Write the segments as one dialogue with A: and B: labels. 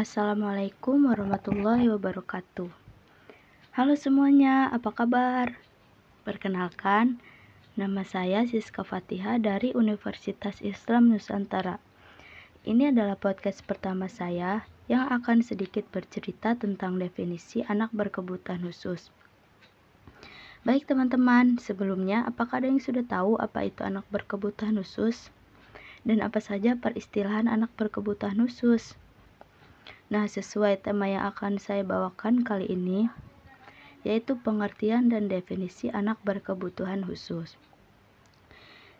A: Assalamualaikum warahmatullahi wabarakatuh. Halo semuanya, apa kabar? Perkenalkan, nama saya Siska Fatihah dari Universitas Islam Nusantara. Ini adalah podcast pertama saya yang akan sedikit bercerita tentang definisi anak berkebutuhan khusus. Baik teman-teman, sebelumnya apakah ada yang sudah tahu apa itu anak berkebutuhan khusus? Dan apa saja peristilahan anak berkebutuhan khusus? Nah, sesuai tema yang akan saya bawakan kali ini, yaitu pengertian dan definisi anak berkebutuhan khusus.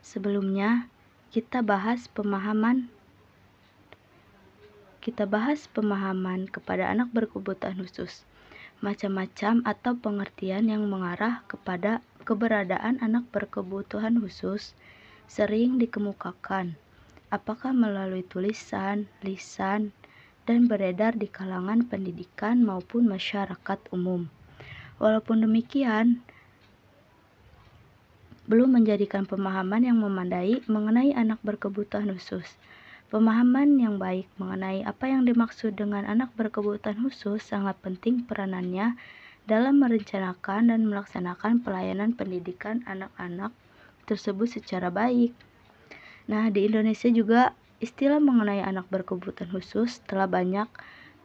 A: Sebelumnya, kita bahas pemahaman kita bahas pemahaman kepada anak berkebutuhan khusus macam-macam atau pengertian yang mengarah kepada keberadaan anak berkebutuhan khusus sering dikemukakan, apakah melalui tulisan, lisan, dan beredar di kalangan pendidikan maupun masyarakat umum. Walaupun demikian, belum menjadikan pemahaman yang memandai mengenai anak berkebutuhan khusus. Pemahaman yang baik mengenai apa yang dimaksud dengan anak berkebutuhan khusus sangat penting peranannya dalam merencanakan dan melaksanakan pelayanan pendidikan anak-anak tersebut secara baik. Nah, di Indonesia juga istilah mengenai anak berkebutuhan khusus telah banyak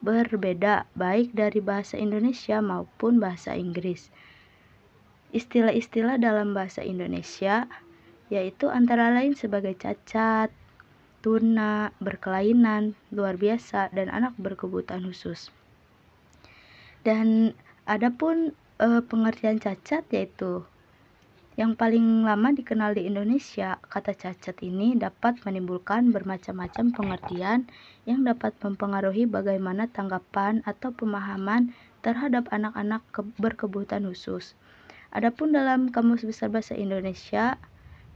A: berbeda baik dari bahasa Indonesia maupun bahasa Inggris. Istilah-istilah dalam bahasa Indonesia yaitu antara lain sebagai cacat, tuna, berkelainan, luar biasa, dan anak berkebutuhan khusus. Dan adapun e, pengertian cacat yaitu yang paling lama dikenal di Indonesia, kata cacat ini dapat menimbulkan bermacam-macam pengertian yang dapat mempengaruhi bagaimana tanggapan atau pemahaman terhadap anak-anak berkebutuhan khusus. Adapun dalam Kamus Besar Bahasa Indonesia,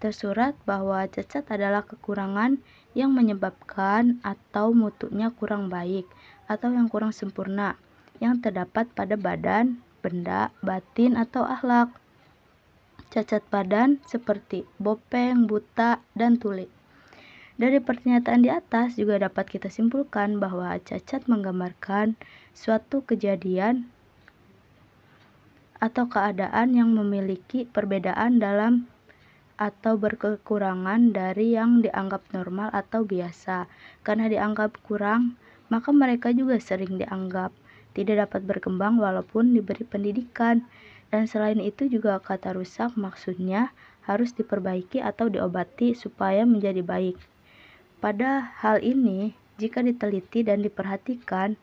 A: tersurat bahwa cacat adalah kekurangan yang menyebabkan atau mutunya kurang baik atau yang kurang sempurna yang terdapat pada badan, benda, batin, atau akhlak. Cacat badan seperti bopeng, buta, dan tuli. Dari pernyataan di atas juga dapat kita simpulkan bahwa cacat menggambarkan suatu kejadian atau keadaan yang memiliki perbedaan dalam atau berkekurangan dari yang dianggap normal atau biasa. Karena dianggap kurang, maka mereka juga sering dianggap tidak dapat berkembang walaupun diberi pendidikan. Dan selain itu juga kata rusak maksudnya harus diperbaiki atau diobati supaya menjadi baik. Pada hal ini, jika diteliti dan diperhatikan,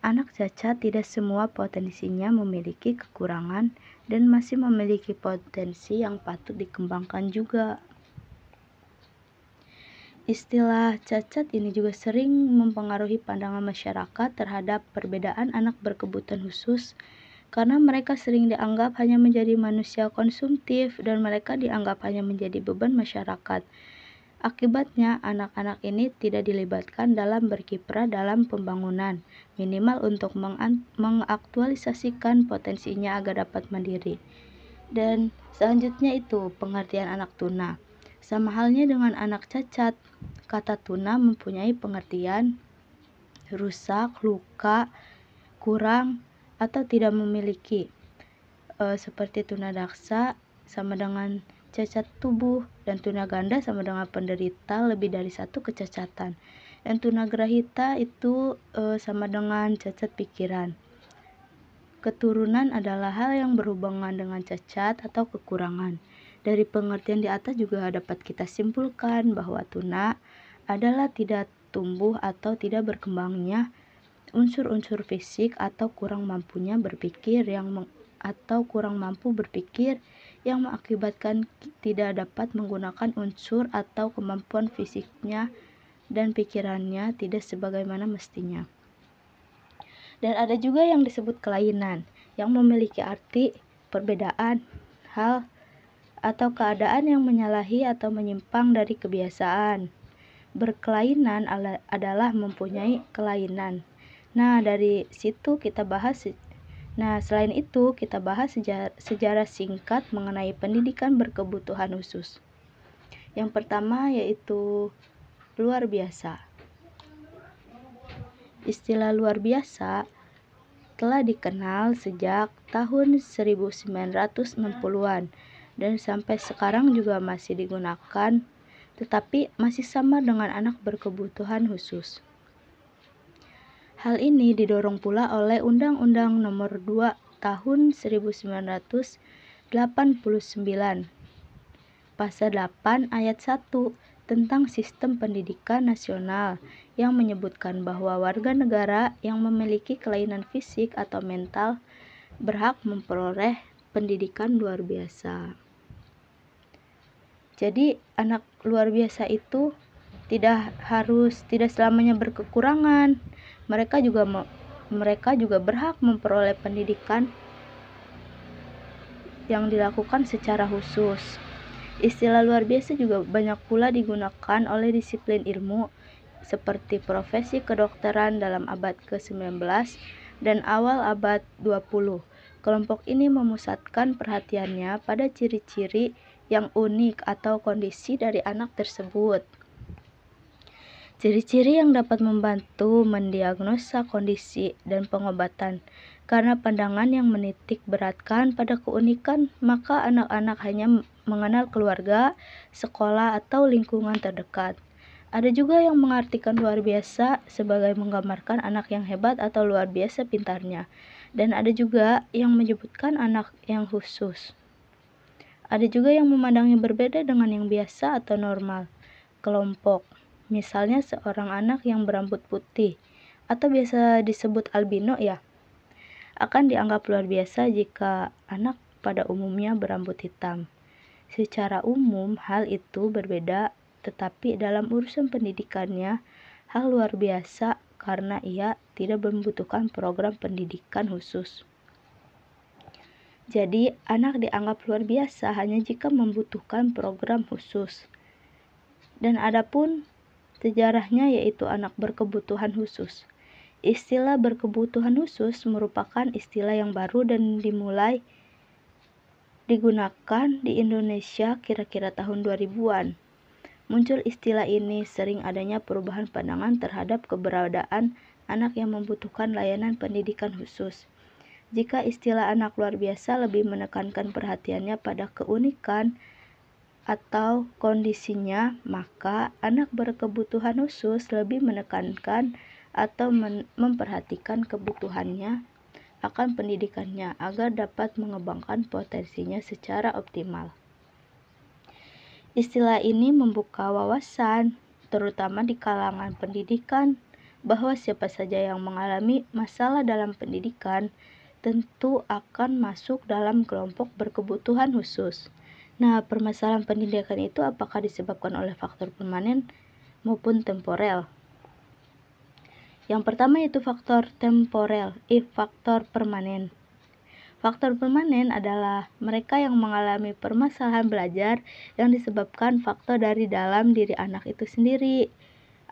A: Anak cacat tidak semua potensinya memiliki kekurangan dan masih memiliki potensi yang patut dikembangkan juga. Istilah cacat ini juga sering mempengaruhi pandangan masyarakat terhadap perbedaan anak berkebutuhan khusus karena mereka sering dianggap hanya menjadi manusia konsumtif dan mereka dianggap hanya menjadi beban masyarakat Akibatnya, anak-anak ini tidak dilibatkan dalam berkiprah dalam pembangunan, minimal untuk mengaktualisasikan potensinya agar dapat mandiri. Dan selanjutnya itu pengertian anak tuna. Sama halnya dengan anak cacat, kata tuna mempunyai pengertian rusak, luka, kurang, atau tidak memiliki. E, seperti tuna daksa sama dengan cacat tubuh dan tuna ganda sama dengan penderita lebih dari satu kecacatan dan tuna grahita itu e, sama dengan cacat pikiran keturunan adalah hal yang berhubungan dengan cacat atau kekurangan dari pengertian di atas juga dapat kita simpulkan bahwa tuna adalah tidak tumbuh atau tidak berkembangnya unsur-unsur fisik atau kurang mampunya berpikir yang atau kurang mampu berpikir yang mengakibatkan tidak dapat menggunakan unsur atau kemampuan fisiknya dan pikirannya tidak sebagaimana mestinya. Dan ada juga yang disebut kelainan, yang memiliki arti perbedaan hal atau keadaan yang menyalahi atau menyimpang dari kebiasaan. Berkelainan adalah mempunyai kelainan. Nah, dari situ kita bahas Nah, selain itu, kita bahas sejarah, sejarah singkat mengenai pendidikan berkebutuhan khusus. Yang pertama yaitu luar biasa. Istilah luar biasa telah dikenal sejak tahun 1960-an dan sampai sekarang juga masih digunakan tetapi masih sama dengan anak berkebutuhan khusus. Hal ini didorong pula oleh Undang-Undang Nomor 2 Tahun 1989 Pasal 8 Ayat 1 tentang Sistem Pendidikan Nasional yang menyebutkan bahwa warga negara yang memiliki kelainan fisik atau mental berhak memperoleh pendidikan luar biasa. Jadi, anak luar biasa itu tidak harus tidak selamanya berkekurangan, mereka juga mereka juga berhak memperoleh pendidikan yang dilakukan secara khusus. Istilah luar biasa juga banyak pula digunakan oleh disiplin ilmu seperti profesi kedokteran dalam abad ke-19 dan awal abad 20. Kelompok ini memusatkan perhatiannya pada ciri-ciri yang unik atau kondisi dari anak tersebut. Ciri-ciri yang dapat membantu mendiagnosa kondisi dan pengobatan. Karena pandangan yang menitik beratkan pada keunikan, maka anak-anak hanya mengenal keluarga, sekolah, atau lingkungan terdekat. Ada juga yang mengartikan luar biasa sebagai menggambarkan anak yang hebat atau luar biasa pintarnya. Dan ada juga yang menyebutkan anak yang khusus. Ada juga yang memandangnya berbeda dengan yang biasa atau normal. Kelompok Misalnya seorang anak yang berambut putih atau biasa disebut albino ya akan dianggap luar biasa jika anak pada umumnya berambut hitam. Secara umum hal itu berbeda tetapi dalam urusan pendidikannya hal luar biasa karena ia tidak membutuhkan program pendidikan khusus. Jadi, anak dianggap luar biasa hanya jika membutuhkan program khusus. Dan adapun Sejarahnya yaitu anak berkebutuhan khusus. Istilah berkebutuhan khusus merupakan istilah yang baru dan dimulai digunakan di Indonesia kira-kira tahun 2000-an. Muncul istilah ini sering adanya perubahan pandangan terhadap keberadaan anak yang membutuhkan layanan pendidikan khusus. Jika istilah anak luar biasa lebih menekankan perhatiannya pada keunikan atau kondisinya, maka anak berkebutuhan khusus lebih menekankan atau memperhatikan kebutuhannya akan pendidikannya agar dapat mengembangkan potensinya secara optimal. Istilah ini membuka wawasan, terutama di kalangan pendidikan, bahwa siapa saja yang mengalami masalah dalam pendidikan tentu akan masuk dalam kelompok berkebutuhan khusus. Nah, permasalahan pendidikan itu apakah disebabkan oleh faktor permanen maupun temporer? Yang pertama itu faktor temporer, if faktor permanen. Faktor permanen adalah mereka yang mengalami permasalahan belajar yang disebabkan faktor dari dalam diri anak itu sendiri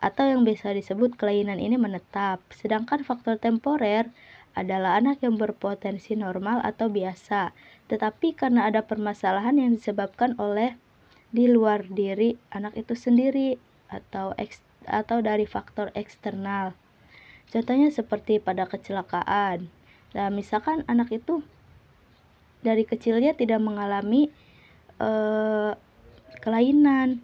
A: atau yang biasa disebut kelainan ini menetap. Sedangkan faktor temporer adalah anak yang berpotensi normal atau biasa, tetapi karena ada permasalahan yang disebabkan oleh di luar diri anak itu sendiri atau eks, atau dari faktor eksternal. Contohnya seperti pada kecelakaan. Nah, misalkan anak itu dari kecilnya tidak mengalami eh, kelainan.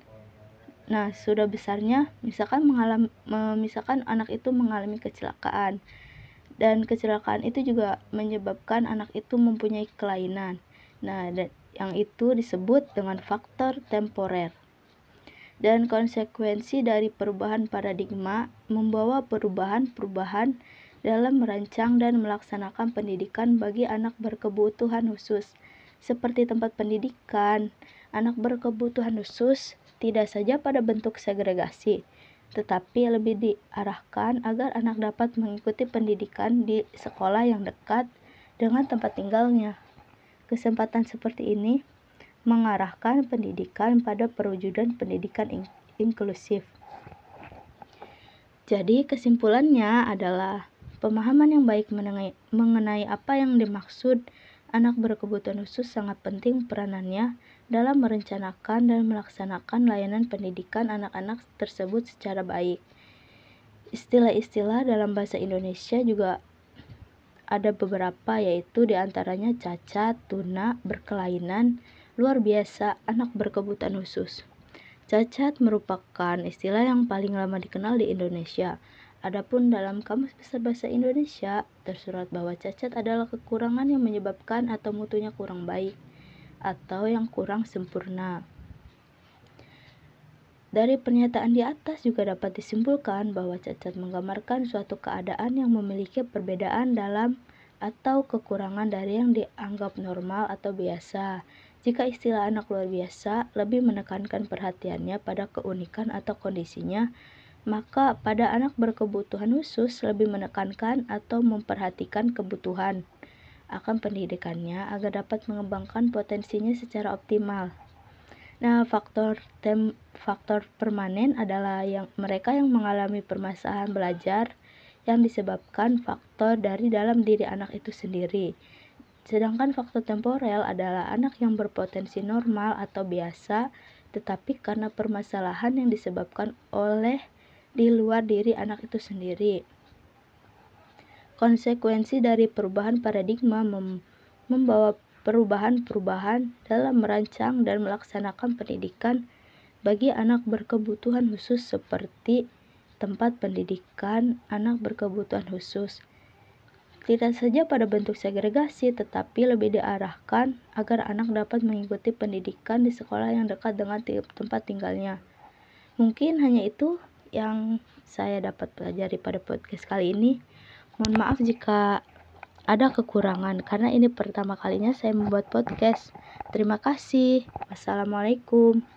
A: Nah, sudah besarnya misalkan mengalami misalkan anak itu mengalami kecelakaan dan kecelakaan itu juga menyebabkan anak itu mempunyai kelainan. Nah, yang itu disebut dengan faktor temporer. Dan konsekuensi dari perubahan paradigma membawa perubahan-perubahan dalam merancang dan melaksanakan pendidikan bagi anak berkebutuhan khusus. Seperti tempat pendidikan, anak berkebutuhan khusus tidak saja pada bentuk segregasi, tetapi lebih diarahkan agar anak dapat mengikuti pendidikan di sekolah yang dekat dengan tempat tinggalnya. Kesempatan seperti ini mengarahkan pendidikan pada perwujudan pendidikan in inklusif. Jadi, kesimpulannya adalah pemahaman yang baik mengenai, mengenai apa yang dimaksud anak berkebutuhan khusus sangat penting peranannya dalam merencanakan dan melaksanakan layanan pendidikan anak-anak tersebut secara baik. Istilah-istilah dalam bahasa Indonesia juga ada beberapa yaitu di antaranya cacat, tuna, berkelainan, luar biasa, anak berkebutuhan khusus. Cacat merupakan istilah yang paling lama dikenal di Indonesia. Adapun dalam Kamus Besar Bahasa Indonesia, tersurat bahwa cacat adalah kekurangan yang menyebabkan atau mutunya kurang baik atau yang kurang sempurna. Dari pernyataan di atas juga dapat disimpulkan bahwa cacat menggambarkan suatu keadaan yang memiliki perbedaan dalam atau kekurangan dari yang dianggap normal atau biasa. Jika istilah anak luar biasa lebih menekankan perhatiannya pada keunikan atau kondisinya, maka pada anak berkebutuhan khusus lebih menekankan atau memperhatikan kebutuhan akan pendidikannya agar dapat mengembangkan potensinya secara optimal. Nah, faktor tem faktor permanen adalah yang mereka yang mengalami permasalahan belajar yang disebabkan faktor dari dalam diri anak itu sendiri. Sedangkan faktor temporel adalah anak yang berpotensi normal atau biasa, tetapi karena permasalahan yang disebabkan oleh di luar diri anak itu sendiri. Konsekuensi dari perubahan paradigma mem membawa perubahan-perubahan dalam merancang dan melaksanakan pendidikan bagi anak berkebutuhan khusus seperti tempat pendidikan anak berkebutuhan khusus tidak saja pada bentuk segregasi, tetapi lebih diarahkan agar anak dapat mengikuti pendidikan di sekolah yang dekat dengan tempat tinggalnya. Mungkin hanya itu yang saya dapat pelajari pada podcast kali ini. Mohon maaf jika ada kekurangan, karena ini pertama kalinya saya membuat podcast. Terima kasih. Wassalamualaikum.